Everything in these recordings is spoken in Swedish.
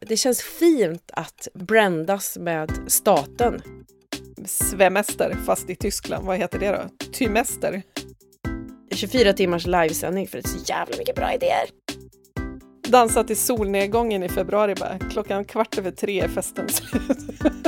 Det känns fint att brändas med staten. Svemester, fast i Tyskland. Vad heter det då? Tymester? 24 timmars livesändning för det är så jävla mycket bra idéer. Dansa till solnedgången i februari bara. Klockan kvart över tre är festen slut.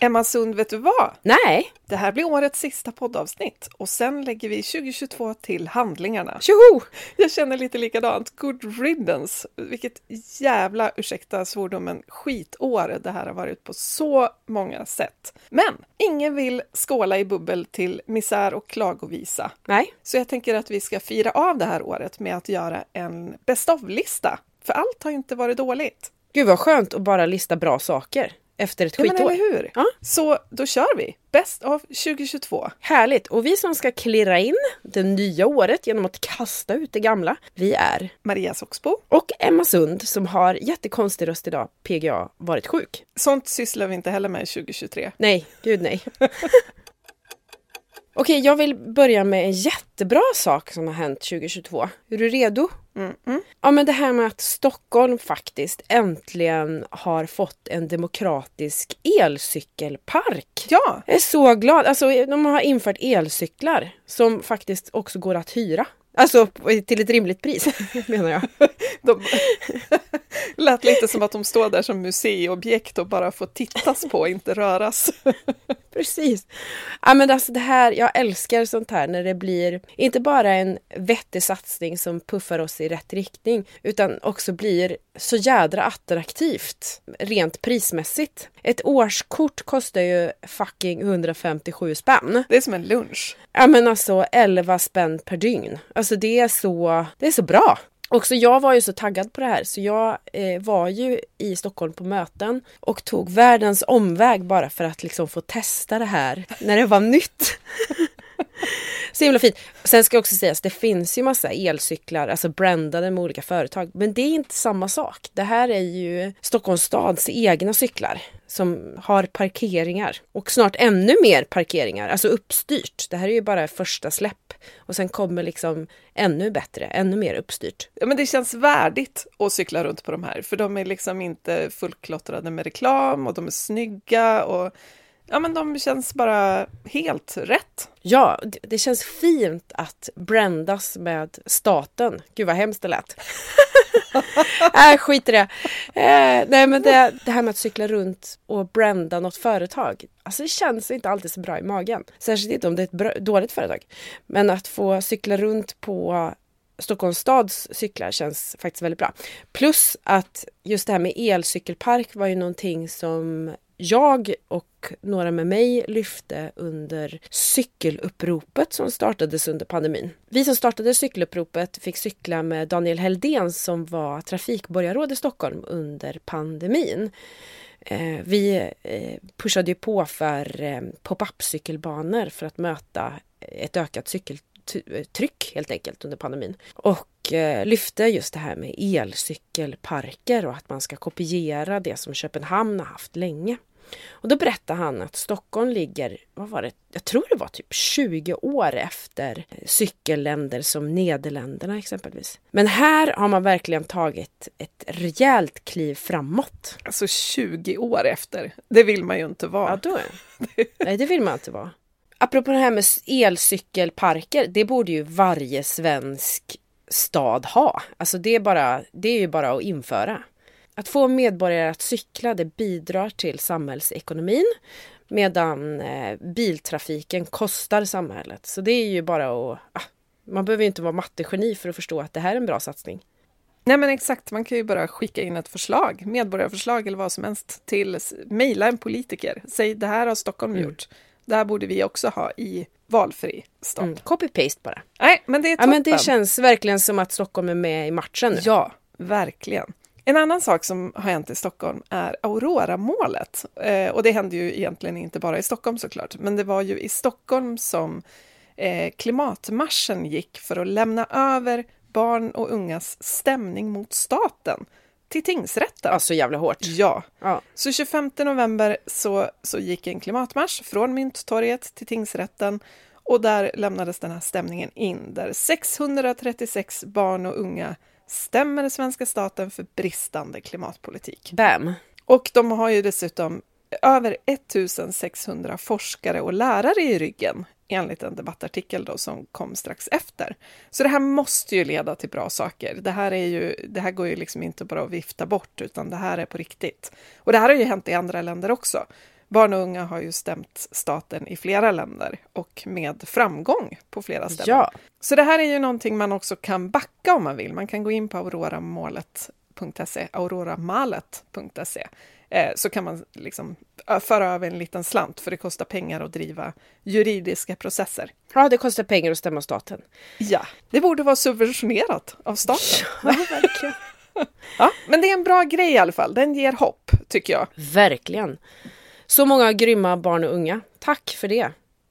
Emma Sund, vet du vad? Nej, Det här blir årets sista poddavsnitt och sen lägger vi 2022 till handlingarna. tjoho! Jag känner lite likadant. Good riddance! Vilket jävla, ursäkta svordomen, skitår det här har varit på så många sätt. Men ingen vill skåla i bubbel till misär och klagovisa. Nej, Så jag tänker att vi ska fira av det här året med att göra en best of-lista. För allt har inte varit dåligt. gud vad skönt att bara lista bra saker efter ett Ja, men skitår. eller hur? Ja. Så då kör vi! Best of 2022. Härligt! Och vi som ska klirra in det nya året genom att kasta ut det gamla, vi är Maria Soxbo. och Emma Sund som har jättekonstig röst idag, PGA, varit sjuk. Sånt sysslar vi inte heller med 2023. Nej, gud nej. Okej, jag vill börja med en jättebra sak som har hänt 2022. Är du redo? Mm, mm. Ja, men det här med att Stockholm faktiskt äntligen har fått en demokratisk elcykelpark. Ja, Jag är så glad. Alltså, de har infört elcyklar som faktiskt också går att hyra. Alltså till ett rimligt pris, menar jag. de lät lite som att de står där som museiobjekt och bara får tittas på, inte röras. Precis. Ja, men alltså det här, jag älskar sånt här när det blir inte bara en vettig satsning som puffar oss i rätt riktning utan också blir så jädra attraktivt rent prismässigt. Ett årskort kostar ju fucking 157 spänn. Det är som en lunch. Ja men alltså 11 spänn per dygn. Alltså Alltså, det är så, det är så bra. Också jag var ju så taggad på det här så jag eh, var ju i Stockholm på möten och tog världens omväg bara för att liksom få testa det här när det var nytt. Så himla fint. Sen ska också sägas, det finns ju massa elcyklar, alltså brandade med olika företag. Men det är inte samma sak. Det här är ju Stockholms stads egna cyklar som har parkeringar och snart ännu mer parkeringar, alltså uppstyrt. Det här är ju bara första släpp och sen kommer liksom ännu bättre, ännu mer uppstyrt. Ja, men det känns värdigt att cykla runt på de här, för de är liksom inte fullklottrade med reklam och de är snygga och ja, men de känns bara helt rätt. Ja, det- det känns fint att brändas med staten. Gud vad hemskt det lät. Nej, skit i det. Eh, nej, men det, det här med att cykla runt och brända något företag. Alltså det känns inte alltid så bra i magen. Särskilt inte om det är ett bra, dåligt företag. Men att få cykla runt på Stockholms stads cyklar känns faktiskt väldigt bra. Plus att just det här med elcykelpark var ju någonting som jag och några med mig lyfte under cykeluppropet som startades under pandemin. Vi som startade cykeluppropet fick cykla med Daniel Heldén som var trafikborgarråd i Stockholm under pandemin. Eh, vi eh, pushade ju på för eh, pop-up cykelbanor för att möta ett ökat cykeltryck helt enkelt under pandemin. Och eh, lyfte just det här med elcykelparker och att man ska kopiera det som Köpenhamn har haft länge. Och då berättade han att Stockholm ligger, vad var det, jag tror det var typ 20 år efter cykelländer som Nederländerna exempelvis. Men här har man verkligen tagit ett rejält kliv framåt. Alltså 20 år efter, det vill man ju inte vara. Ja, då. Nej, det vill man inte vara. Apropå det här med elcykelparker, det borde ju varje svensk stad ha. Alltså det är, bara, det är ju bara att införa. Att få medborgare att cykla, det bidrar till samhällsekonomin medan eh, biltrafiken kostar samhället. Så det är ju bara att... Ah, man behöver ju inte vara mattegeni för att förstå att det här är en bra satsning. Nej men exakt, man kan ju bara skicka in ett förslag, medborgarförslag eller vad som helst till, mejla en politiker. Säg det här har Stockholm Mm. Det här borde vi också ha i valfri stad. Mm. Copy-paste bara. Nej, men det är Ja, toppen. men det känns verkligen som att Stockholm är med i matchen nu. Ja, verkligen. En annan sak som har hänt i Stockholm är Aurora-målet. Eh, och det hände ju egentligen inte bara i Stockholm såklart, men det var ju i Stockholm som eh, klimatmarschen gick för att lämna över barn och ungas stämning mot staten till tingsrätten. Ja, så jävla hårt. Ja, Ja. så 25 november så, så gick en klimatmarsch från Mynttorget till tingsrätten och där lämnades den här stämningen in där 636 barn och unga stämmer svenska staten för bristande klimatpolitik. Bam! Och de har ju dessutom över 1600 forskare och lärare i ryggen enligt en debattartikel då som kom strax efter. Så det här måste ju leda till bra saker. Det här, är ju, det här går ju liksom inte bara att vifta bort, utan det här är på riktigt. Och det här har ju hänt i andra länder också. Barn och unga har ju stämt staten i flera länder och med framgång på flera ställen. Ja. Så det här är ju någonting man också kan backa om man vill. Man kan gå in på auroramålet.se, auroramalet.se eh, så kan man liksom föra över en liten slant för det kostar pengar att driva juridiska processer. Ja, det kostar pengar att stämma staten. Ja, det borde vara subventionerat av staten. Ja, verkligen. ja, men det är en bra grej i alla fall. Den ger hopp, tycker jag. Verkligen. Så många grymma barn och unga. Tack för det.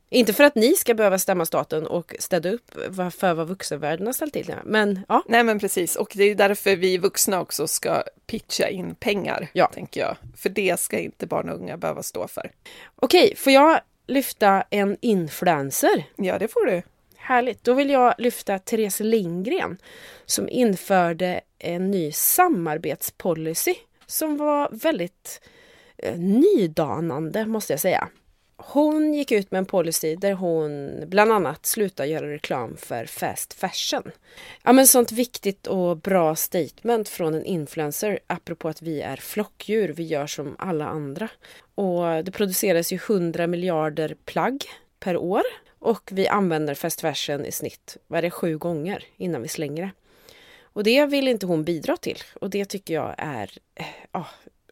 Inte för att ni ska behöva stämma staten och städa upp för vad vuxenvärlden har ställt till det. Men ja. Nej men precis, och det är därför vi vuxna också ska pitcha in pengar, ja. tänker jag. För det ska inte barn och unga behöva stå för. Okej, får jag lyfta en influencer? Ja, det får du. Härligt. Då vill jag lyfta Therese Lindgren som införde en ny samarbetspolicy som var väldigt eh, nydanande måste jag säga. Hon gick ut med en policy där hon bland annat slutade göra reklam för fast fashion. Ja men sånt viktigt och bra statement från en influencer apropå att vi är flockdjur, vi gör som alla andra. Och det produceras ju 100 miljarder plagg per år och vi använder fast fashion i snitt, vad är det, sju gånger innan vi slänger det. Och det vill inte hon bidra till och det tycker jag är ja,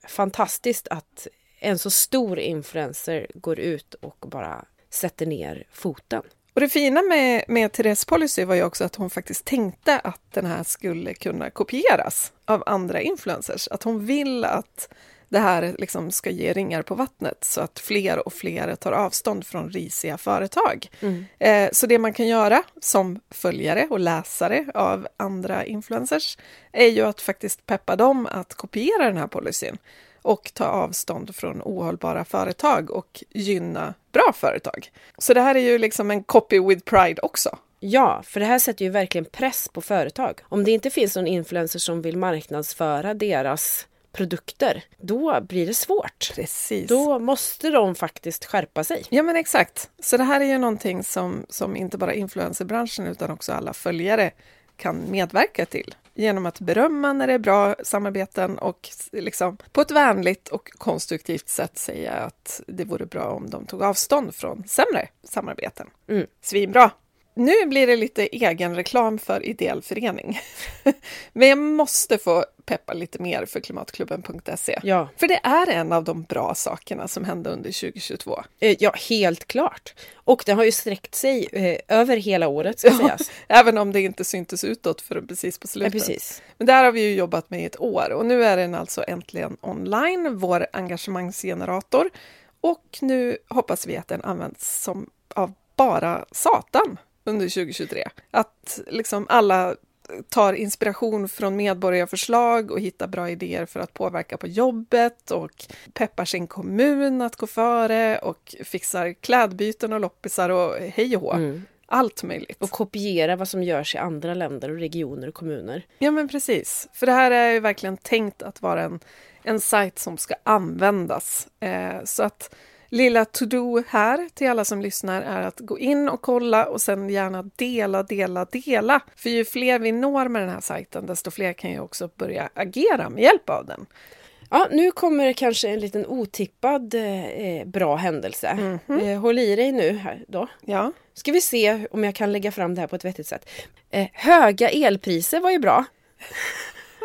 fantastiskt att en så stor influencer går ut och bara sätter ner foten. Och det fina med, med Therese policy var ju också att hon faktiskt tänkte att den här skulle kunna kopieras av andra influencers. Att hon vill att det här liksom ska ge ringar på vattnet så att fler och fler tar avstånd från risiga företag. Mm. Eh, så det man kan göra som följare och läsare av andra influencers är ju att faktiskt peppa dem att kopiera den här policyn och ta avstånd från ohållbara företag och gynna bra företag. Så det här är ju liksom en copy with pride också. Ja, för det här sätter ju verkligen press på företag. Om det inte finns någon influencer som vill marknadsföra deras produkter, då blir det svårt. Precis. Då måste de faktiskt skärpa sig. Ja, men exakt. Så det här är ju någonting som, som inte bara influencerbranschen utan också alla följare kan medverka till genom att berömma när det är bra samarbeten och liksom på ett vänligt och konstruktivt sätt säga att det vore bra om de tog avstånd från sämre samarbeten. Mm. Svinbra! Nu blir det lite egen reklam för ideell förening. Men jag måste få peppa lite mer för klimatklubben.se. Ja. För det är en av de bra sakerna som hände under 2022. Eh, ja, helt klart. Och det har ju sträckt sig eh, över hela året, ska ja, sägas. Även om det inte syntes utåt för precis på slutet. Ja, precis. Men där har vi ju jobbat med i ett år och nu är den alltså äntligen online, vår engagemangsgenerator. Och nu hoppas vi att den används som av bara Satan under 2023. Att liksom alla tar inspiration från medborgarförslag och hittar bra idéer för att påverka på jobbet och peppar sin kommun att gå före och fixar klädbyten och loppisar och hej och hå. Mm. Allt möjligt. Och kopiera vad som görs i andra länder och regioner och kommuner. Ja men precis, för det här är ju verkligen tänkt att vara en, en sajt som ska användas. Eh, så att lilla to-do här till alla som lyssnar är att gå in och kolla och sen gärna dela, dela, dela. För ju fler vi når med den här sajten, desto fler kan ju också börja agera med hjälp av den. Ja, nu kommer kanske en liten otippad eh, bra händelse. Mm -hmm. eh, håll i dig nu här då. Ja. Ska vi se om jag kan lägga fram det här på ett vettigt sätt. Eh, höga elpriser var ju bra.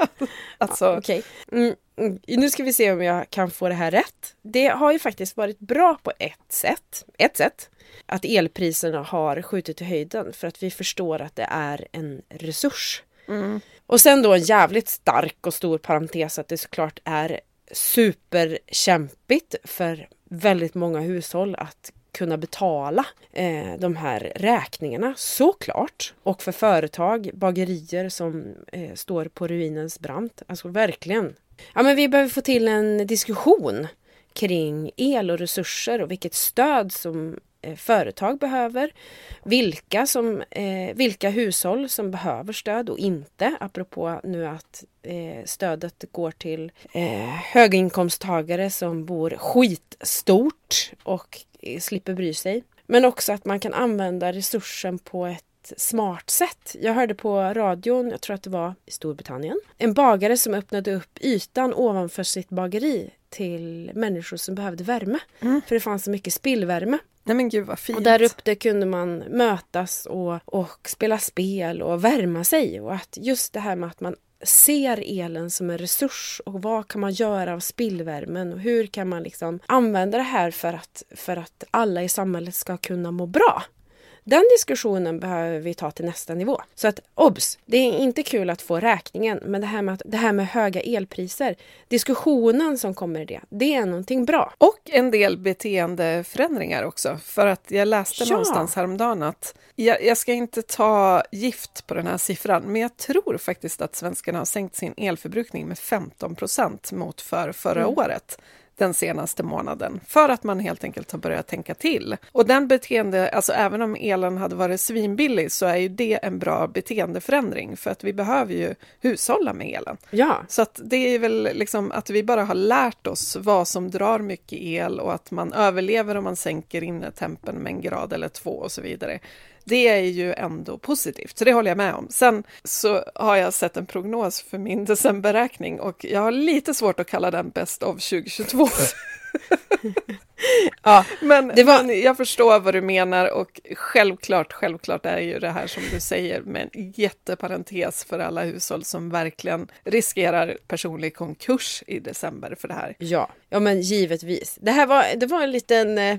alltså... Ja, okay. mm, nu ska vi se om jag kan få det här rätt. Det har ju faktiskt varit bra på ett sätt. Ett sätt. Att elpriserna har skjutit i höjden för att vi förstår att det är en resurs. Mm. Och sen då en jävligt stark och stor parentes att det såklart är superkämpigt för väldigt många hushåll att kunna betala eh, de här räkningarna såklart. Och för företag, bagerier som eh, står på ruinens brant. Alltså verkligen. Ja men vi behöver få till en diskussion kring el och resurser och vilket stöd som företag behöver, vilka, som, eh, vilka hushåll som behöver stöd och inte, apropå nu att eh, stödet går till eh, höginkomsttagare som bor skitstort och eh, slipper bry sig. Men också att man kan använda resursen på ett smart sätt. Jag hörde på radion, jag tror att det var i Storbritannien, en bagare som öppnade upp ytan ovanför sitt bageri till människor som behövde värme. Mm. För det fanns så mycket spillvärme. Nej men gud vad fint. Och där uppe kunde man mötas och, och spela spel och värma sig. Och att just det här med att man ser elen som en resurs och vad kan man göra av spillvärmen och hur kan man liksom använda det här för att, för att alla i samhället ska kunna må bra. Den diskussionen behöver vi ta till nästa nivå. Så att obs! Det är inte kul att få räkningen, men det här med, att, det här med höga elpriser, diskussionen som kommer i det, det är någonting bra. Och en del beteendeförändringar också. För att jag läste Ja. någonstans häromdagen att jag, jag ska inte ta gift på den här siffran, men jag tror faktiskt att svenskarna har sänkt sin elförbrukning med 15 procent mot för förra Mm. året den senaste månaden för att man helt enkelt har börjat tänka till. Och den beteende, alltså även om elen hade varit svinbillig så är ju det en bra beteendeförändring för att vi behöver ju hushålla med elen. Ja, Så att det är väl liksom att vi bara har lärt oss vad som drar mycket el och att man överlever om man sänker innetempen med en grad eller två och så vidare. Det är ju ändå positivt, så det håller jag med om. Sen så har jag sett en prognos för min decemberräkning och jag har lite svårt att kalla den Best of 2022. ja. Men, Det var- men jag förstår vad du menar och självklart, självklart är ju det här som du säger med en jätteparentes för alla hushåll som verkligen riskerar personlig konkurs i december för det här. ja, ja men givetvis. Det här var, det var en liten eh,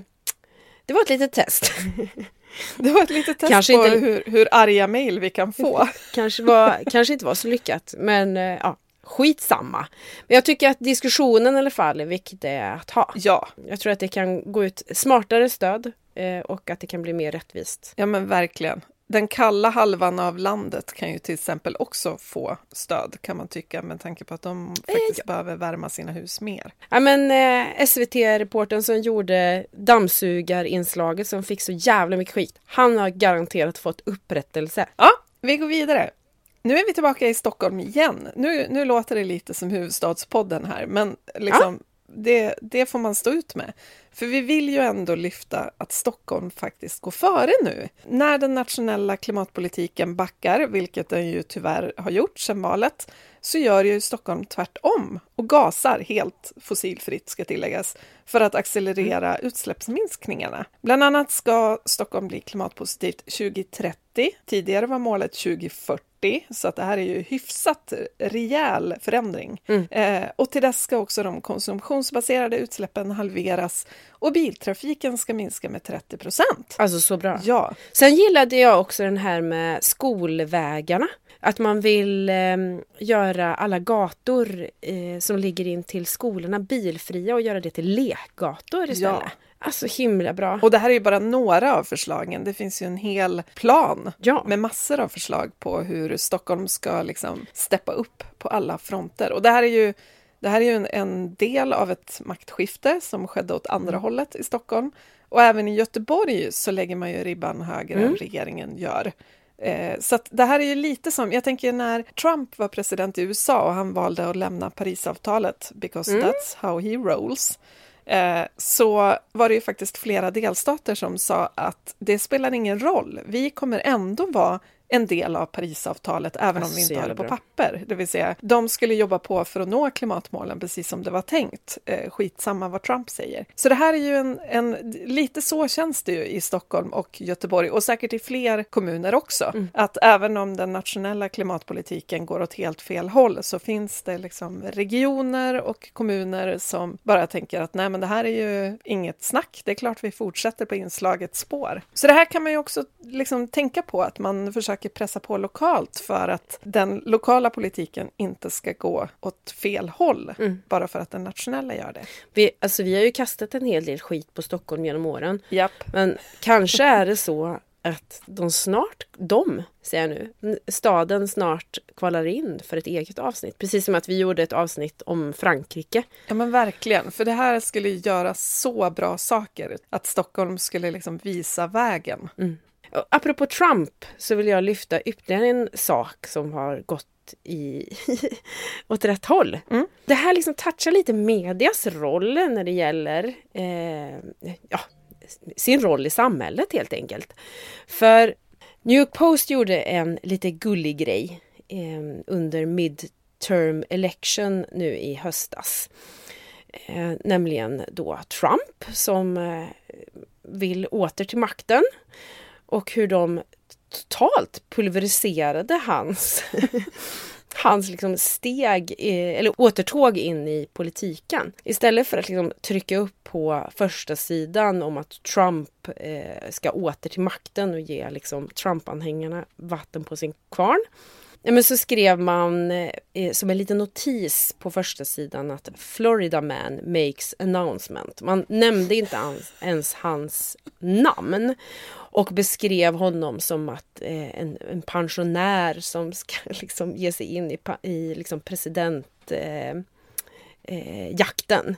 det var ett litet test. Det var ett litet test Kanske på inte- hur, hur arga mejl vi kan få. kanske, var, kanske inte var så lyckat, men eh, ja, skitsamma. Men jag tycker att diskussionen i alla fall är viktig att ha. Ja, Jag tror att det kan gå ut smartare stöd eh, och att det kan bli mer rättvist. ja men verkligen. Den kalla halvan av landet kan ju till exempel också få stöd kan man tycka med tanke på att de faktiskt behöver värma sina hus mer. Ja, men eh, SVT-reporten som gjorde dammsugarinslaget som fick så jävla mycket skit. Han har garanterat fått upprättelse. Ja, vi går vidare. Nu är vi tillbaka i Stockholm igen. Nu, nu låter det lite som huvudstadspodden här, men liksom, det, det får man stå ut med. För vi vill ju ändå lyfta att Stockholm faktiskt går före nu. När den nationella klimatpolitiken backar, vilket den ju tyvärr har gjort sedan valet, så gör ju Stockholm tvärtom och gasar helt fossilfritt, ska tilläggas, för att accelerera utsläppsminskningarna. Bland annat ska Stockholm bli klimatpositivt 2030. Tidigare var målet 2040, så att det här är ju hyfsat rejäl förändring. Eh, och till dess ska också de konsumtionsbaserade utsläppen halveras och biltrafiken ska minska med 30 procent. Alltså så bra. Ja, Sen gillade jag också den här med skolvägarna. Att man vill eh, göra alla gator eh, som ligger in till skolorna bilfria och göra det till lekgator istället. Ja. Alltså himla bra. och det här är ju bara några av förslagen. Det finns ju en hel plan Ja. med massor av förslag på hur Stockholm ska liksom steppa upp på alla fronter. Och det här är ju, det här är ju en, en del av ett maktskifte som skedde åt andra hållet i Stockholm. Och även i Göteborg så lägger man ju ribban högre än regeringen gör. Eh, så det här är ju lite som, jag tänker när Trump var president i USA och han valde att lämna Parisavtalet, because that's how he rolls, eh, så var det ju faktiskt flera delstater som sa att det spelar ingen roll, vi kommer ändå vara en del av Parisavtalet även om Alltså, vi inte har det på bra. papper. Det vill säga, de skulle jobba på för att nå klimatmålen precis som det var tänkt. Eh, skitsamma vad Trump säger. Så det här är ju en, en, lite så känns det ju i Stockholm och Göteborg och säkert i fler kommuner också. Mm. Att även om den nationella klimatpolitiken går åt helt fel håll så finns det liksom regioner och kommuner som bara tänker att nej men det här är ju inget snack. Det är klart vi fortsätter på inslaget spår. Så det här kan man ju också liksom tänka på att man försöker pressa på lokalt för att den lokala politiken inte ska gå åt fel håll bara för att den nationella gör det. Vi, alltså, vi har ju kastat en hel del skit på Stockholm genom åren. Japp. Men kanske är det så att de snart, de säger jag nu, staden snart kvalar in för ett eget avsnitt. Precis som att vi gjorde ett avsnitt om Frankrike. Ja men verkligen, för det här skulle göra så bra saker. Att Stockholm skulle liksom visa vägen. Mm. Apropå Trump så vill jag lyfta ytterligare en sak som har gått i, åt rätt håll. Mm. Det här liksom touchar lite medias roll när det gäller eh, ja, sin roll i samhället helt enkelt. För New York Post gjorde en lite gullig grej eh, under midterm election nu i höstas. Eh, nämligen då Trump som eh, vill åter till makten och hur de totalt pulveriserade hans, hans liksom steg, eller återtåg in i politiken. Istället för att liksom trycka upp på första sidan om att Trump eh, ska åter till makten och ge liksom Trump-anhängarna vatten på sin kvarn men så skrev man eh, som en liten notis på första sidan att Florida man makes announcement. Man nämnde inte ans, ens hans namn och beskrev honom som att eh, en, en, pensionär som ska liksom ge sig in i, i liksom president eh, eh, jakten.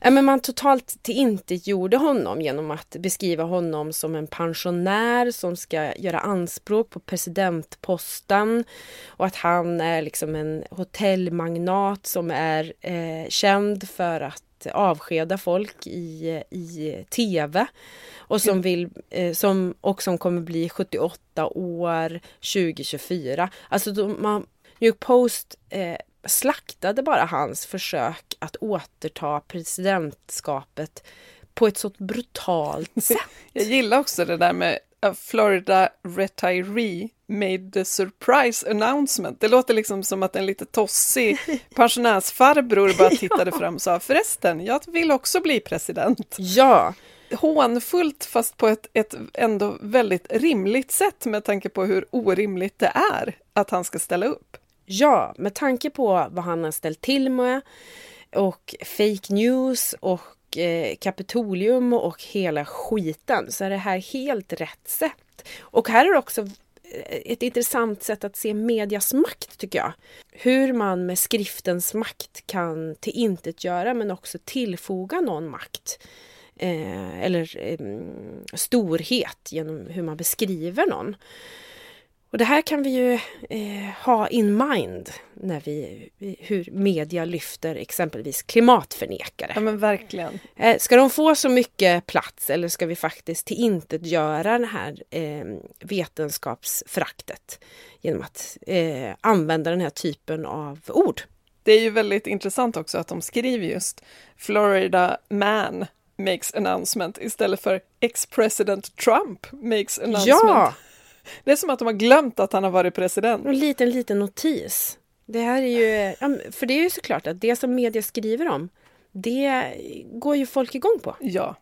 ja, men man totalt gjorde honom genom att beskriva honom som en pensionär som ska göra anspråk på presidentposten och att han är liksom en hotellmagnat som är eh, känd för att avskeda folk i, i tv och som vill eh, som, och som kommer bli 78 år 2024. Alltså de, man, New York Post eh, slaktade bara hans försök att återta presidentskapet på ett så brutalt sätt. Jag gillar också det där med a Florida retiree made the surprise announcement. Det låter liksom som att en lite tossig pensionärsfarbror bara tittade ja. fram och sa förresten, jag vill också bli president. Ja. Hånfullt fast på ett, ett ändå väldigt rimligt sätt med tanke på hur orimligt det är att han ska ställa upp. Ja, med tanke på vad han har ställt till med och fake news och eh, Kapitolium och hela skiten så är det här helt rätt sätt. Och här är det också eh, ett intressant sätt att se medias makt tycker jag. Hur man med skriftens makt kan tillintetgöra men också tillfoga någon makt. Eh, eller eh, storhet genom hur man beskriver någon. Och det här kan vi ju eh, ha in mind när vi, hur media lyfter exempelvis klimatförnekare. Ja men verkligen. Eh, ska de få så mycket plats eller ska vi faktiskt tillintetgöra det här eh, vetenskapsfraktet genom att eh, använda den här typen av ord? Det är ju väldigt intressant också att de skriver just Florida man makes announcement istället för ex-president Trump makes announcement. Ja! Det är som att de har glömt att han har varit president. En liten, liten notis. Det här är ju, för det är ju såklart att det som media skriver om, det går ju folk igång på. Ja,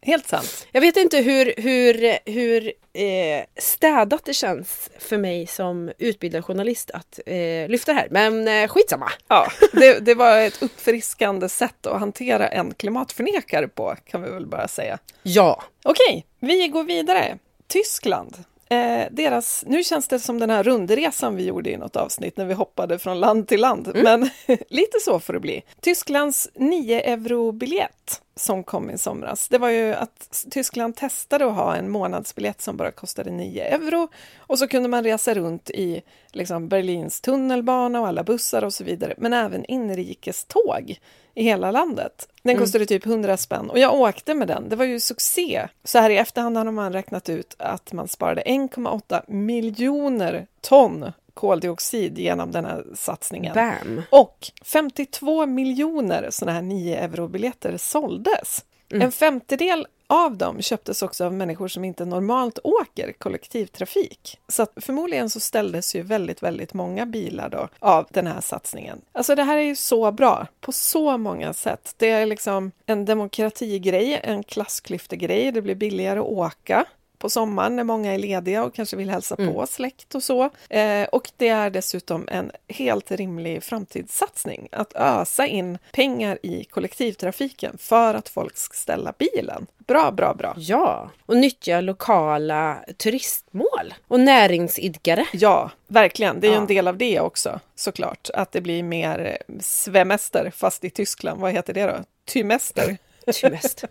helt sant. Jag vet inte hur, hur, hur eh, städat det känns för mig som utbildad journalist att eh, lyfta det här, men eh, skitsamma. Ja, det, det var ett uppfriskande sätt att hantera en klimatförnekare på, kan vi väl bara säga. Ja. Okej, vi går vidare. Tyskland Eh, deras, nu känns det som den här rundresan vi gjorde i något avsnitt när vi hoppade från land till land, mm. men lite så får det bli. Tysklands 9 euro-biljett som kom i somras, det var ju att Tyskland testade att ha en månadsbiljett som bara kostade 9 euro och så kunde man resa runt i liksom, Berlins tunnelbana och alla bussar och så vidare, men även inrikeståg i hela landet. Den mm. kostade typ 100 spänn och jag åkte med den. Det var ju succé. Så här i efterhand har man räknat ut att man sparade 1,8 miljoner ton koldioxid genom den här satsningen. Bam. Och 52 miljoner sådana här 9 euro-biljetter såldes. Mm. En femtedel av dem köptes också av människor som inte normalt åker kollektivtrafik. Så förmodligen så ställdes ju väldigt, väldigt många bilar då av den här satsningen. Alltså det här är ju så bra på så många sätt. Det är liksom en demokratigrej, en klassklyftegrej, det blir billigare att åka på sommaren när många är lediga och kanske vill hälsa Mm. på släkt och så. Eh, och det är dessutom en helt rimlig framtidssatsning att ösa in pengar i kollektivtrafiken för att folk ska ställa bilen. Bra, bra, bra. Ja, och nyttja lokala turistmål och näringsidkare. Ja, verkligen. Det är Ja. en del av det också såklart. Att det blir mer svemester fast i Tyskland. Vad heter det då? Tymester. Ty mest.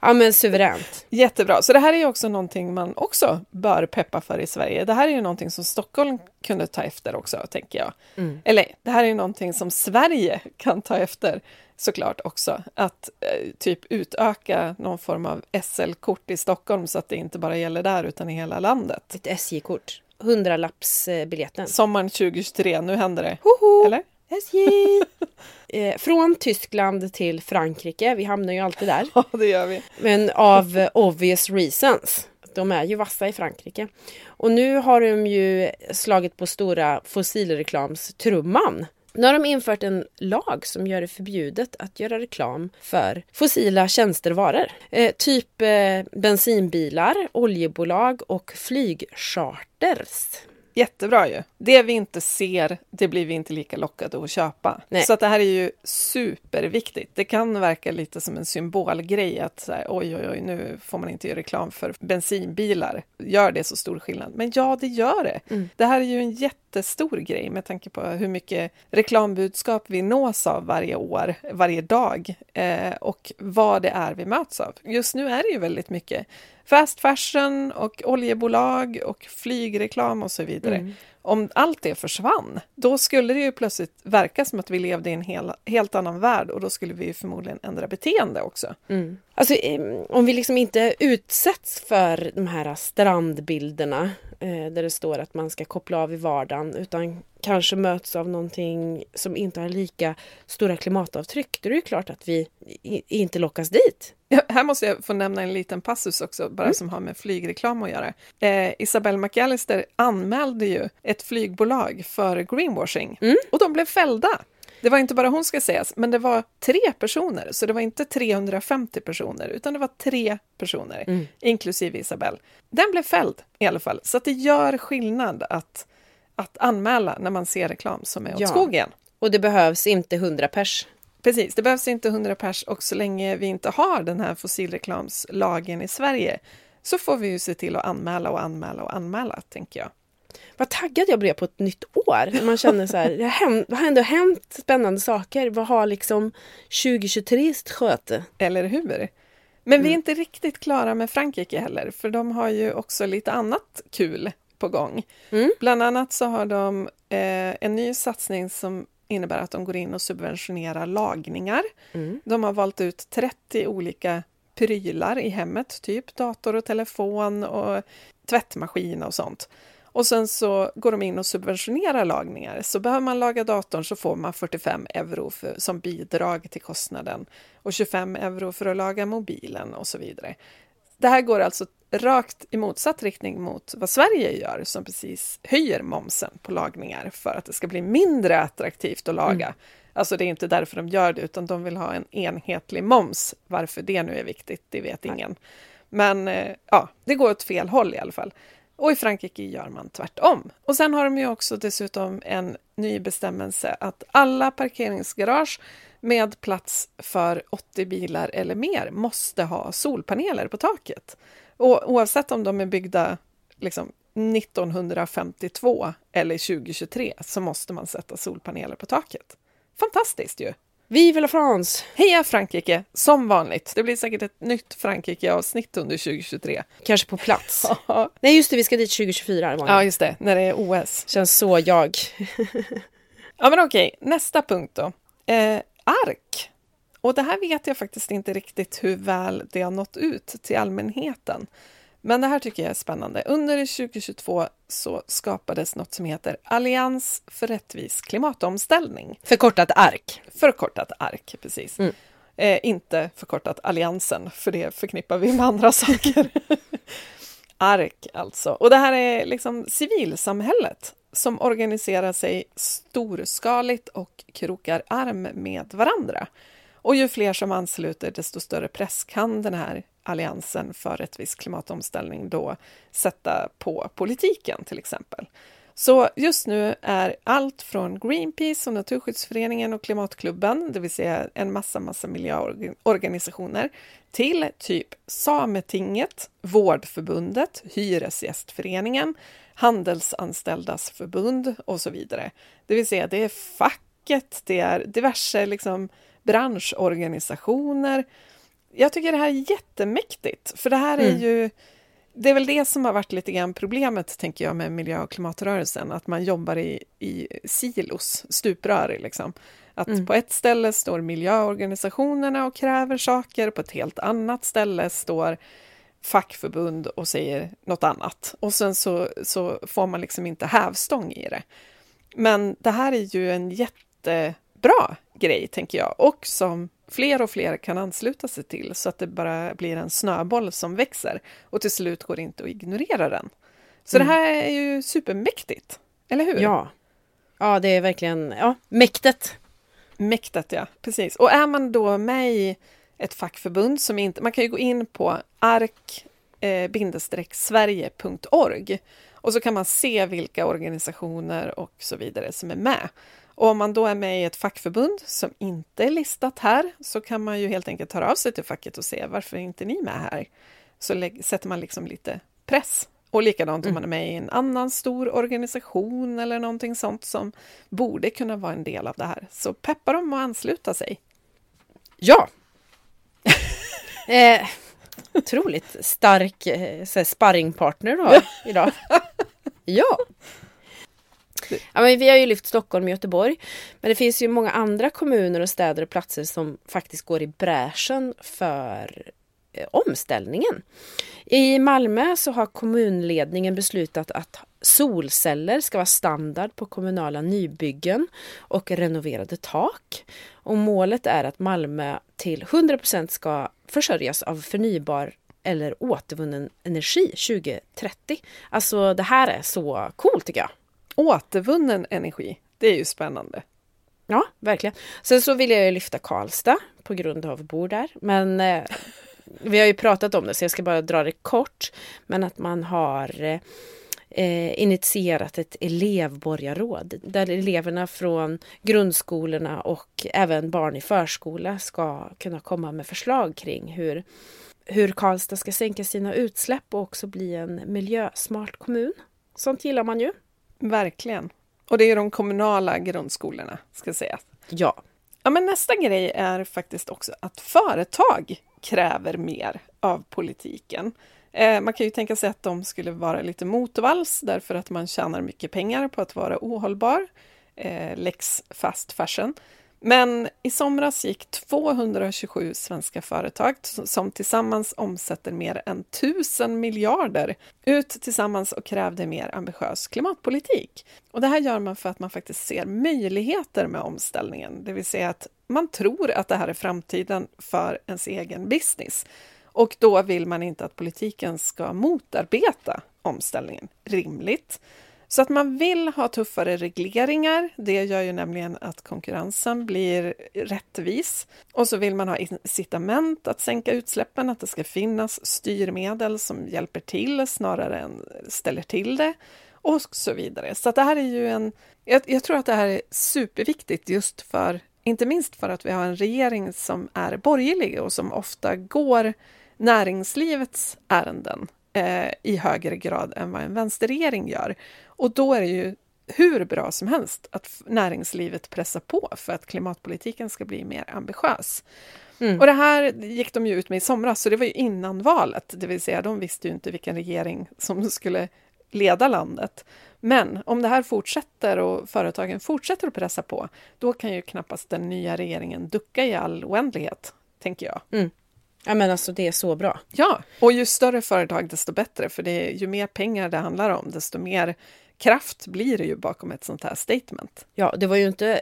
Ja men suveränt. Jättebra. Så det här är också någonting man också bör peppa för i Sverige. Det här är ju någonting som Stockholm kunde ta efter också, tänker jag. Mm. Eller det här är ju någonting som Sverige kan ta efter såklart också. Att eh, typ utöka någon form av SL-kort i Stockholm så att det inte bara gäller där utan i hela landet. Ett SJ-kort. Hundralappsbiljetten. Sommaren 2023, nu händer det. Hoho! Eller? SJ! eh, från Tyskland till Frankrike. Vi hamnar ju alltid där. Ja, det gör vi. Men av eh, obvious reasons. De är ju vassa i Frankrike. Och nu har de ju slagit på stora fossilreklamstrumman. Nu har de infört en lag som gör det förbjudet att göra reklam för fossila tjänster och varor. Eh, typ eh, bensinbilar, oljebolag och flygcharters. Jättebra ju. Det vi inte ser, det blir vi inte lika lockade att köpa. Nej. Så att det här är ju superviktigt. Det kan verka lite som en symbolgrej att så här, oj, oj, oj, nu får man inte göra reklam för bensinbilar. Gör det så stor skillnad? Men ja, det gör det. Mm. Det här är ju en jättestor grej med tanke på hur mycket reklambudskap vi nås av varje år, varje dag eh, och vad det är vi möts av. Just nu är det ju väldigt mycket fast fashion och oljebolag och flygreklam och så vidare. Mm. Om allt det försvann, då skulle det ju plötsligt verka som att vi levde i en hel, helt annan värld och då skulle vi ju förmodligen ändra beteende också. Mm. Alltså eh, om vi liksom inte utsätts för de här strandbilderna eh, där det står att man ska koppla av i vardagen utan kanske möts av någonting som inte har lika stora klimatavtryck, då är det ju klart att vi inte lockas dit. Ja, här måste jag få nämna en liten passus också, bara som har med flygreklam att göra. Eh, Isabelle McAllister anmälde ju ett flygbolag för greenwashing Mm. och de blev fällda. Det var inte bara hon ska sägas, men det var tre personer, så det var inte 350 personer, utan det var tre personer, Mm. inklusive Isabelle. Den blev fälld i alla fall, så att det gör skillnad att, att anmäla när man ser reklam som är åt Ja. skogen. Och det behövs inte 100 pers. Precis, det behövs inte 100 pers och så länge vi inte har den här fossilreklamslagen i Sverige så får vi ju se till att anmäla och anmäla och anmäla, tänker jag. Vad taggad jag blev på ett nytt år. Man känner så här, det har, hänt, det har ändå hänt spännande saker. Vad har liksom 2023 skött? Eller hur? Men vi är Mm. inte riktigt klara med Frankrike heller, för de har ju också lite annat kul på gång. Mm. Bland annat så har de eh, en ny satsning som innebär att de går in och subventionerar lagningar. Mm. De har valt ut 30 olika prylar i hemmet, typ dator och telefon och tvättmaskin och sånt. Och sen så går de in och subventionerar lagningar. Så behöver man laga datorn så får man 45 euro för, som bidrag till kostnaden och 25 euro för att laga mobilen och så vidare. Det här går alltså rakt i motsatt riktning mot vad Sverige gör som precis höjer momsen på lagningar för att det ska bli mindre attraktivt att laga. Alltså det är inte därför de gör det utan de vill ha en enhetlig moms. Varför det nu är viktigt, det vet ingen. Men eh, ja, det går åt fel håll i alla fall. Och i Frankrike gör man tvärtom. Och sen har de ju också dessutom en ny bestämmelse att alla parkeringsgarage med plats för 80 bilar eller mer måste ha solpaneler på taket. Och oavsett om de är byggda liksom 1952 eller 2023 så måste man sätta solpaneler på taket. Fantastiskt ju! Vive la France! Heja Frankrike, som vanligt. Det blir säkert ett nytt Frankrike-avsnitt under 2023. Kanske på plats. ja, Nej just det, vi ska dit 2024. Emanuel. just det, när det är OS. Känns så jag. Ja, men okej, nästa punkt då. Eh, ark. Och det här vet jag faktiskt inte riktigt hur väl det har nått ut till allmänheten. Men det här tycker jag är spännande. Under 2022 så skapades något som heter Allians för rättvis klimatomställning. Förkortat ARK. Förkortat ARK, precis. Mm. Eh, inte förkortat Alliansen, för det förknippar vi med andra saker. ARK alltså. Och det här är liksom civilsamhället som organiserar sig storskaligt och krokar arm med varandra. Och ju fler som ansluter, desto större press kan den här Alliansen för rättvis klimatomställning då sätta på politiken till exempel. Så just nu är allt från Greenpeace och Naturskyddsföreningen och Klimatklubben, det vill säga en massa, massa miljöorganisationer, till typ Sametinget, Vårdförbundet, Hyresgästföreningen, Handelsanställdas förbund och så vidare. Det vill säga, det är facket, det är diverse liksom, branschorganisationer. Jag tycker det här är jättemäktigt, för det här är mm. ju det är väl det som har varit lite grann problemet, tänker jag, med miljö och klimatrörelsen, att man jobbar i, i silos, stuprör liksom. Att mm. på ett ställe står miljöorganisationerna och kräver saker, på ett helt annat ställe står fackförbund och säger något annat. Och sen så, så får man liksom inte hävstång i det. Men det här är ju en jättebra grej, tänker jag, och som fler och fler kan ansluta sig till så att det bara blir en snöboll som växer och till slut går det inte att ignorera den. Så mm. det här är ju supermäktigt, eller hur? Ja, ja det är verkligen ja, mäktigt. Mäktigt, ja, precis. Och är man då med i ett fackförbund som inte... Man kan ju gå in på ark-sverige.org eh, och så kan man se vilka organisationer och så vidare som är med. Och om man då är med i ett fackförbund som inte är listat här så kan man ju helt enkelt höra av sig till facket och se varför är inte ni med här? Så sätter man liksom lite press. Och likadant om mm. man är med i en annan stor organisation eller någonting sånt som borde kunna vara en del av det här. Så peppa dem att ansluta sig. Ja! eh, otroligt stark eh, sparringpartner då idag. ja! Ja, men vi har ju lyft Stockholm och Göteborg. Men det finns ju många andra kommuner och städer och platser som faktiskt går i bräschen för eh, omställningen. I Malmö så har kommunledningen beslutat att solceller ska vara standard på kommunala nybyggen och renoverade tak. Och målet är att Malmö till 100% ska försörjas av förnybar eller återvunnen energi 2030. Alltså det här är så coolt tycker jag. Återvunnen energi, det är ju spännande. Ja, verkligen. Sen så vill jag ju lyfta Karlstad på grund av att bor där. Men eh, vi har ju pratat om det så jag ska bara dra det kort. Men att man har eh, initierat ett elevborgarråd där eleverna från grundskolorna och även barn i förskola ska kunna komma med förslag kring hur, hur Karlstad ska sänka sina utsläpp och också bli en miljösmart kommun. Sånt gillar man ju. Verkligen. Och det är de kommunala grundskolorna, ska sägas. Ja. Ja, men nästa grej är faktiskt också att företag kräver mer av politiken. Eh, man kan ju tänka sig att de skulle vara lite motvalls därför att man tjänar mycket pengar på att vara ohållbar. Eh, lex fast fashion. Men i somras gick 227 svenska företag som tillsammans omsätter mer än 1000 miljarder ut tillsammans och krävde mer ambitiös klimatpolitik. Och det här gör man för att man faktiskt ser möjligheter med omställningen, det vill säga att man tror att det här är framtiden för ens egen business. Och då vill man inte att politiken ska motarbeta omställningen. Rimligt. Så att man vill ha tuffare regleringar, det gör ju nämligen att konkurrensen blir rättvis. Och så vill man ha incitament att sänka utsläppen, att det ska finnas styrmedel som hjälper till snarare än ställer till det och så vidare. Så att det här är ju en... Jag, jag tror att det här är superviktigt just för, inte minst för att vi har en regering som är borgerlig och som ofta går näringslivets ärenden eh, i högre grad än vad en vänsterregering gör. Och då är det ju hur bra som helst att näringslivet pressar på för att klimatpolitiken ska bli mer ambitiös. Mm. Och det här gick de ju ut med i somras, så det var ju innan valet, det vill säga de visste ju inte vilken regering som skulle leda landet. Men om det här fortsätter och företagen fortsätter att pressa på, då kan ju knappast den nya regeringen ducka i all oändlighet, tänker jag. Mm. Ja men alltså det är så bra. Ja, och ju större företag desto bättre, för det är, ju mer pengar det handlar om, desto mer kraft blir det ju bakom ett sånt här statement. Ja, det var ju inte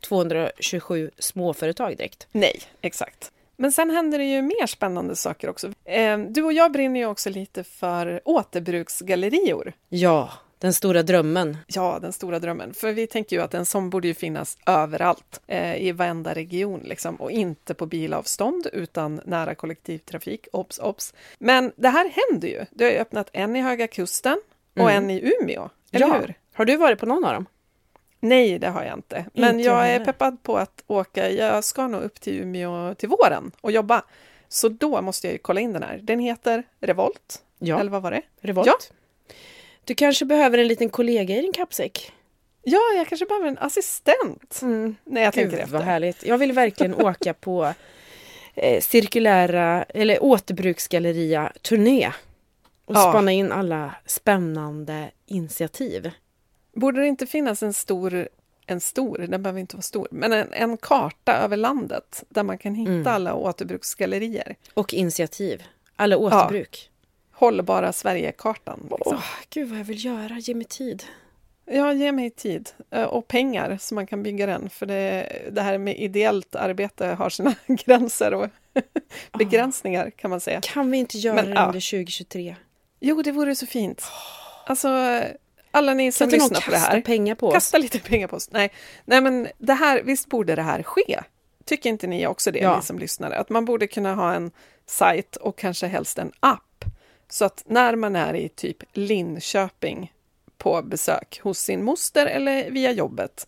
227 eh, småföretag direkt. Nej, exakt. Men sen händer det ju mer spännande saker också. Eh, du och jag brinner ju också lite för återbruksgallerior. Ja, den stora drömmen. Ja, den stora drömmen. För vi tänker ju att en sån borde ju finnas överallt, eh, i varenda region liksom, och inte på bilavstånd utan nära kollektivtrafik. Obs, obs. Men det här händer ju. Det har ju öppnat en i Höga Kusten och Mm. en i Umeå, eller ja. hur? Har du varit på någon av dem? Nej, det har jag inte. Men Inte jag jag är heller. peppad på att åka. Jag ska nog upp till Umeå till våren och jobba. Så då måste jag ju kolla in den här. Den heter Revolt, Ja, eller vad var det? Revolt. Ja. Du kanske behöver en liten kollega i din kappsäck? Ja, jag kanske behöver en assistent när jag tänker Gud efter. vad härligt. Jag vill verkligen åka på eh, cirkulära eller återbruksgalleria-turné och Ja. spana in alla spännande initiativ. Borde det inte finnas en stor, en stor, den behöver inte vara stor, men en, en karta över landet där man kan hitta Mm. alla återbruksgallerier? Och initiativ. Alla återbruk. Hållbara Sverigekartan. Liksom. Gud vad jag vill göra, ge mig tid. Ja, ge mig tid eh, och pengar så man kan bygga den. För det, det här med ideellt arbete har sina gränser och begränsningar kan man säga. Kan vi inte göra Men, det ja. under 2023? Jo, det vore så fint. Alltså, alla ni som lyssnar på det här. pengar på oss. Kasta lite pengar på oss. Nej, nej men det här, visst borde det här ske? Tycker inte ni också det, Ja. ni som lyssnar? Att man borde kunna ha en sajt och kanske helst en app. Så att när man är i typ Linköping på besök hos sin moster eller via jobbet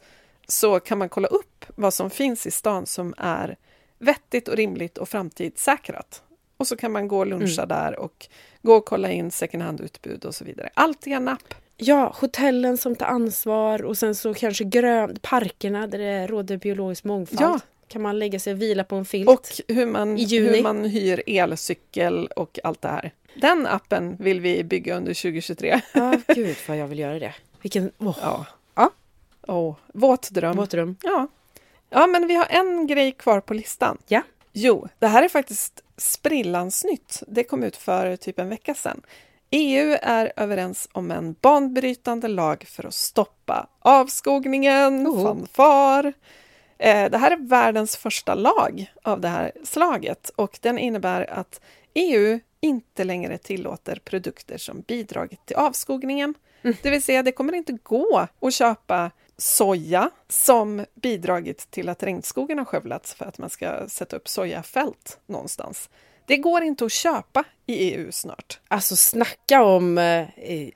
så kan man kolla upp vad som finns i stan som är vettigt och rimligt och framtidssäkrat. Och så kan man gå och luncha Mm. där och gå och kolla in second hand-utbud och så vidare. Allt i en app. Ja, hotellen som tar ansvar och sen så kanske grön, parkerna där det råder biologisk mångfald. Ja. Kan man lägga sig och vila på en filt. Och hur man, hur man hyr elcykel och allt det här. Den appen vill vi bygga under 2023. Ja, gud vad jag vill göra det. Vilken åh, Ja. Ja. Åh, våt dröm. vårt rum. Ja. ja, men vi har en grej kvar på listan. Ja. Jo, det här är faktiskt sprillans nytt. Det kom ut för typ en vecka sedan. EU är överens om en banbrytande lag för att stoppa avskogningen. Oh. Fanfar! Eh, Det här är världens första lag av det här slaget och den innebär att EU inte längre tillåter produkter som bidragit till avskogningen. Det vill säga, det kommer inte gå att köpa soja som bidragit till att regnskogen har skövlats för att man ska sätta upp sojafält någonstans. Det går inte att köpa i EU snart. Alltså snacka om eh,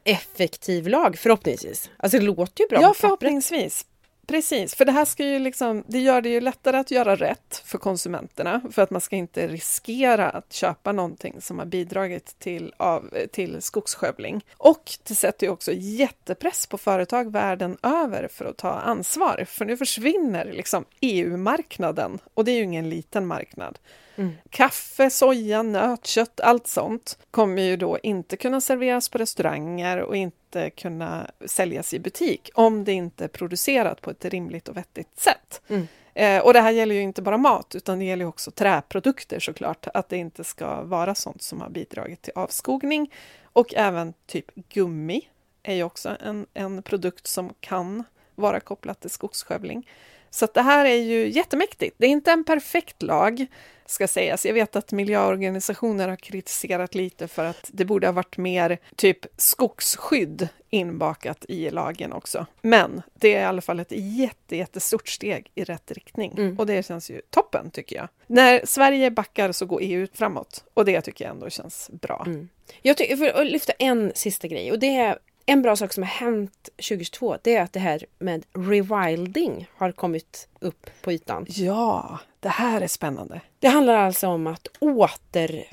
effektiv lag förhoppningsvis. Alltså det låter ju bra Ja, förhoppningsvis. Precis, för det här ska ju liksom, det gör det ju lättare att göra rätt för konsumenterna för att man ska inte riskera att köpa någonting som har bidragit till, av, till skogsskövling. Och det sätter ju också jättepress på företag världen över för att ta ansvar, för nu försvinner liksom EU-marknaden och det är ju ingen liten marknad. Mm. Kaffe, soja, nötkött, allt sånt kommer ju då inte kunna serveras på restauranger och inte kunna säljas i butik om det inte är producerat på ett rimligt och vettigt sätt. Mm. Eh, och det här gäller ju inte bara mat utan det gäller också träprodukter såklart, att det inte ska vara sånt som har bidragit till avskogning. Och även typ gummi är ju också en, en produkt som kan vara kopplat till skogsskövling. Så det här är ju jättemäktigt. Det är inte en perfekt lag, ska sägas. Jag vet att miljöorganisationer har kritiserat lite för att det borde ha varit mer typ skogsskydd inbakat i lagen också. Men det är i alla fall ett jätte, jättestort steg i rätt riktning Mm. och det känns ju toppen tycker jag. När Sverige backar så går EU framåt och det tycker jag ändå känns bra. Mm. Jag tycker, för att lyfta en sista grej och det är en bra sak som har hänt 2022 det är att det här med rewilding har kommit upp på ytan. Ja, det här är spännande. Det handlar alltså om att åter...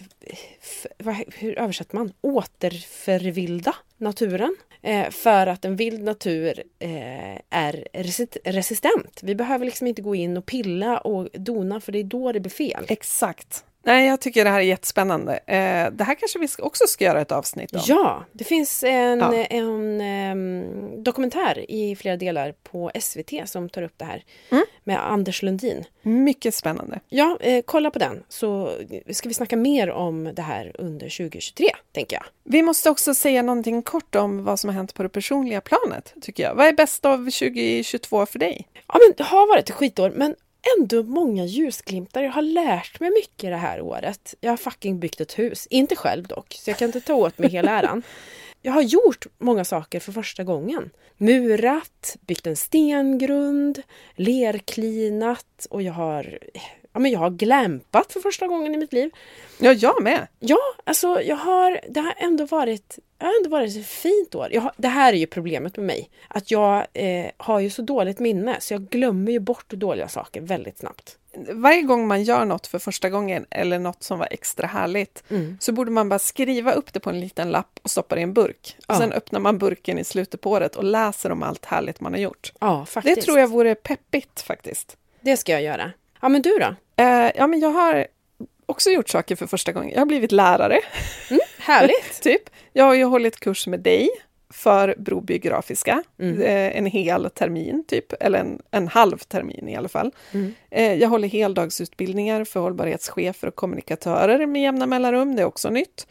vad, hur översätter man? Återförvilda naturen. Eh, för att en vild natur eh, är resi- resistent. Vi behöver liksom inte gå in och pilla och dona för det är då det blir fel. Exakt. Nej, jag tycker det här är jättespännande. Eh, det här kanske vi också ska göra ett avsnitt om. Ja, det finns en, Ja. en em, dokumentär i flera delar på SVT som tar upp det här Mm. med Anders Lundin. Mycket spännande. Ja, eh, kolla på den så ska vi snacka mer om det här under 2023, tänker jag. Vi måste också säga någonting kort om vad som har hänt på det personliga planet, tycker jag. Vad är bäst av 2022 för dig? Ja, men det har varit ett skitår, men ändå många ljusglimtar. Jag har lärt mig mycket det här året. Jag har fucking byggt ett hus. Inte själv dock, så jag kan inte ta åt mig hela äran. jag har gjort många saker för första gången. Murat, byggt en stengrund, lerklinat och jag har, ja, men jag har glämpat för första gången i mitt liv. Ja, jag med. Ja, alltså jag har, det har ändå varit, har ändå varit ett fint år. Har, det här är ju problemet med mig. Att jag eh, har ju så dåligt minne så jag glömmer ju bort dåliga saker väldigt snabbt. Varje gång man gör något för första gången eller något som var extra härligt Mm. så borde man bara skriva upp det på en liten lapp och stoppa det i en burk. Och Ja. Sen öppnar man burken i slutet på året och läser om allt härligt man har gjort. Ja, faktiskt. Det tror jag vore peppigt faktiskt. Det ska jag göra. Ja, men du då? Eh, ja, men jag har också gjort saker för första gången. Jag har blivit lärare, Härligt! typ. Jag har ju hållit kurs med dig för Broby Grafiska, Mm. eh, en hel termin typ, eller en, en halv termin i alla fall. Mm. Eh, jag håller heldagsutbildningar för hållbarhetschefer och kommunikatörer med jämna mellanrum, det är också nytt.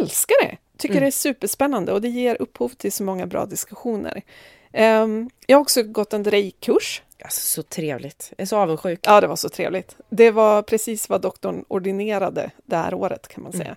Älskar det! Tycker Mm. det är superspännande och det ger upphov till så många bra diskussioner. Ehm, jag har också gått en drejkurs Alltså, så trevligt. Jag är så avundsjuk. Ja, det var så trevligt. Det var precis vad doktorn ordinerade det här året kan man säga.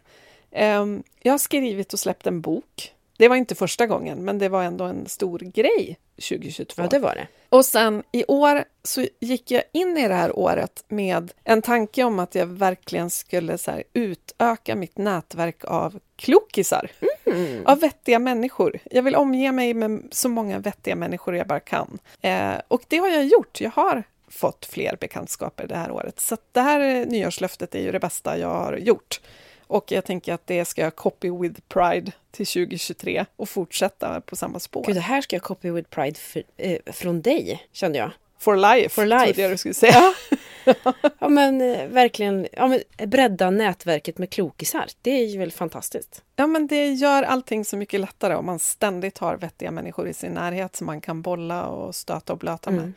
Ehm, jag har skrivit och släppt en bok. Det var inte första gången, men det var ändå en stor grej 2022. Ja, det var det. Och sen i år så gick jag in i det här året med en tanke om att jag verkligen skulle så här, utöka mitt nätverk av klokisar. Mm. Av vettiga människor. Jag vill omge mig med så många vettiga människor jag bara kan. Eh, och det har jag gjort. Jag har fått fler bekantskaper det här året. Så det här eh, nyårslöftet är ju det bästa jag har gjort. Och jag tänker att det ska jag copy with pride till 2023 och fortsätta på samma spår. Gud, det här ska jag copy with pride för, eh, från dig, kände jag. For life, For life. trodde jag du skulle säga. Ja, men eh, verkligen ja, men, bredda nätverket med klokisar. Det är ju väl fantastiskt. Ja, men det gör allting så mycket lättare om man ständigt har vettiga människor i sin närhet som man kan bolla och stöta och blöta med. Mm.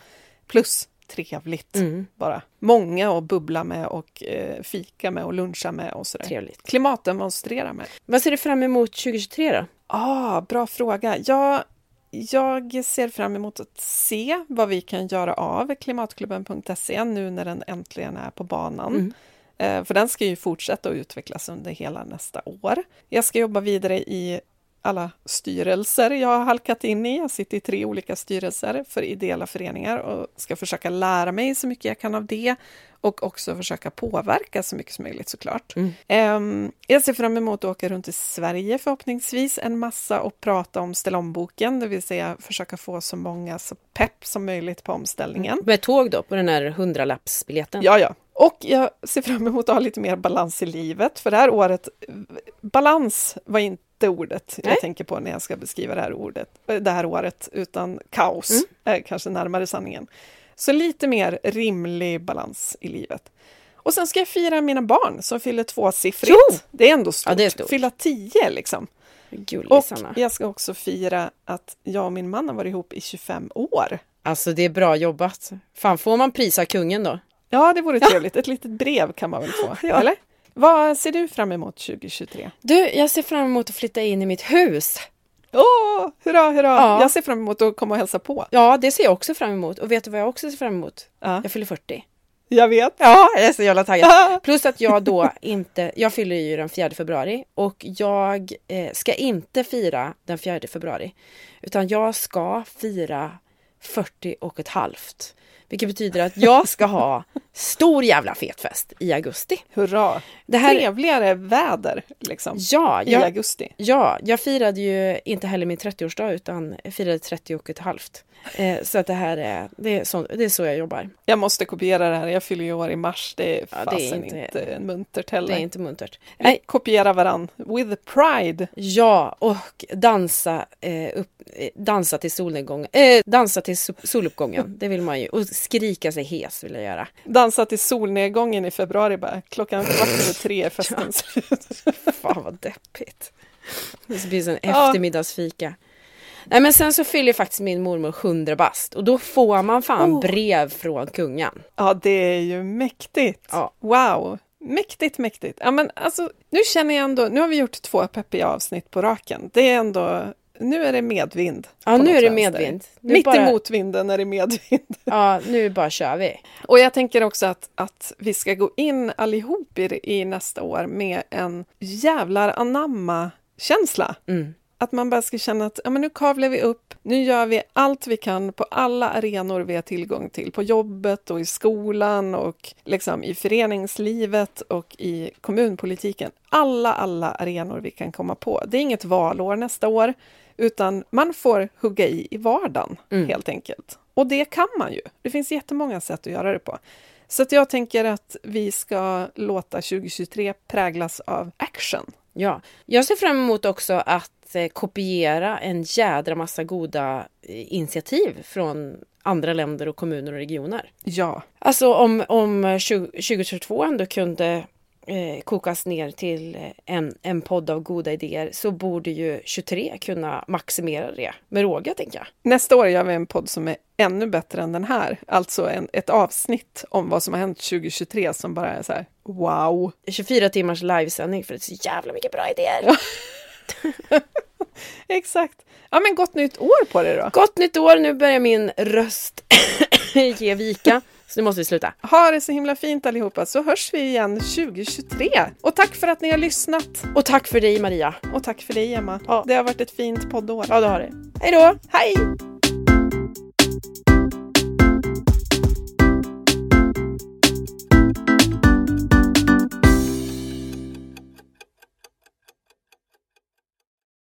Plus trevligt Mm. bara. Många att bubbla med och eh, fika med och luncha med och sådär. Trevligt. Klimatdemonstrera med. Vad ser du fram emot 2023 då? Ah, bra fråga. Ja, jag ser fram emot att se vad vi kan göra av klimatklubben.se nu när den äntligen är på banan. Mm. Eh, För den ska ju fortsätta att utvecklas under hela nästa år. Jag ska jobba vidare i alla styrelser jag har halkat in i. Jag sitter i tre olika styrelser för ideella föreningar och ska försöka lära mig så mycket jag kan av det och också försöka påverka så mycket som möjligt såklart. Mm. Ehm, Jag ser fram emot att åka runt i Sverige förhoppningsvis en massa och prata om ställ om-boken, det vill säga försöka få så många så pepp som möjligt på omställningen. Med tåg då, på den här hundralappsbiljetten? Ja, ja. Och jag ser fram emot att ha lite mer balans i livet, för det här året, balans var inte ordet Nej. jag tänker på när jag ska beskriva det här, ordet, eh, det här året, utan kaos Mm. är kanske närmare sanningen. Så lite mer rimlig balans i livet. Och sen ska jag fira mina barn som fyller tvåsiffrigt. Jo! Det är ändå stort. Ja, är stort. Fylla tio liksom. Och jag ska också fira att jag och min man har varit ihop i 25 år. Alltså det är bra jobbat. Fan, får man prisa kungen då? Ja, det vore trevligt. Ett litet brev kan man väl få? Ja. Eller? Vad ser du fram emot 2023? Du, jag ser fram emot att flytta in i mitt hus. Åh, hurra, hurra! Ja. Jag ser fram emot att komma och hälsa på. Ja, det ser jag också fram emot. Och vet du vad jag också ser fram emot? Ja, Jag fyller 40. jag vet. Ja, jag är så jävla taggad. Plus att jag då inte, jag fyller ju den 4 februari och jag eh, ska inte fira den 4 februari. Utan jag ska fira 40 och ett halvt. Vilket betyder att jag ska ha stor jävla fetfest i augusti. Hurra! Det här, Trevligare väder liksom, ja, i jag, augusti. ja, jag firade ju inte heller min 30-årsdag utan firade 30 och ett halvt. Eh, så att det här är, det är, så, det är så jag jobbar. Jag måste kopiera det här. Jag fyller ju år i mars. Det är Ja, det är fasen inte- inte, muntert Det heller. är inte muntert. Vi Nej, Kopiera varann. With pride. Ja, och dansa, eh, upp, eh, dansa till solnedgången. Eh, dansa till so- soluppgången, det vill man ju. Och skrika sig hes vill jag göra. Dansa till solnedgången i februari bara. Klockan kvart över tre är festen slut. Fan vad deppigt. Det blir en Ja. eftermiddagsfika. Nej men sen så fyller faktiskt min mormor 100 bast och då får man fan Oh. brev från kungen. Ja, det är ju mäktigt. Ja. Wow! Mäktigt, mäktigt. Ja, men alltså, nu känner jag ändå, nu har vi gjort två peppiga avsnitt på raken. Det är ändå, nu är det medvind. Ja nu är det medvind. Nu Mitt bara, emot vinden är det medvind. Ja nu bara kör vi. Och jag tänker också att, att vi ska gå in allihop i, i nästa år med en jävlar anamma-känsla. Mm. Att man bara ska känna att ja, men nu kavlar vi upp, nu gör vi allt vi kan på alla arenor vi har tillgång till, på jobbet och i skolan och liksom i föreningslivet och i kommunpolitiken. Alla, alla arenor vi kan komma på. Det är inget valår nästa år, utan man får hugga i i vardagen mm. helt enkelt. Och det kan man ju. Det finns jättemånga sätt att göra det på. Så att jag tänker att vi ska låta 2023 präglas av action. Ja, jag ser fram emot också att eh, kopiera en jädra massa goda eh, initiativ från andra länder och kommuner och regioner. Ja. Alltså om, om 2022 ändå kunde eh, kokas ner till eh, en, en podd av goda idéer så borde ju 23 kunna maximera det med råga, tänker jag. Nästa år gör vi en podd som är ännu bättre än den här. Alltså en, ett avsnitt om vad som har hänt 2023 som bara är så här wow. 24 timmars livesändning för det är så jävla mycket bra idéer. Exakt. Ja men gott nytt år på det då. Gott nytt år, nu börjar min röst ge vika. Så nu måste vi sluta. Ha det så himla fint allihopa så hörs vi igen 2023. Och tack för att ni har lyssnat. Och tack för dig Maria. Och tack för dig Emma. Ja. Det har varit ett fint poddår. Ja det har det. Hej då! Hej!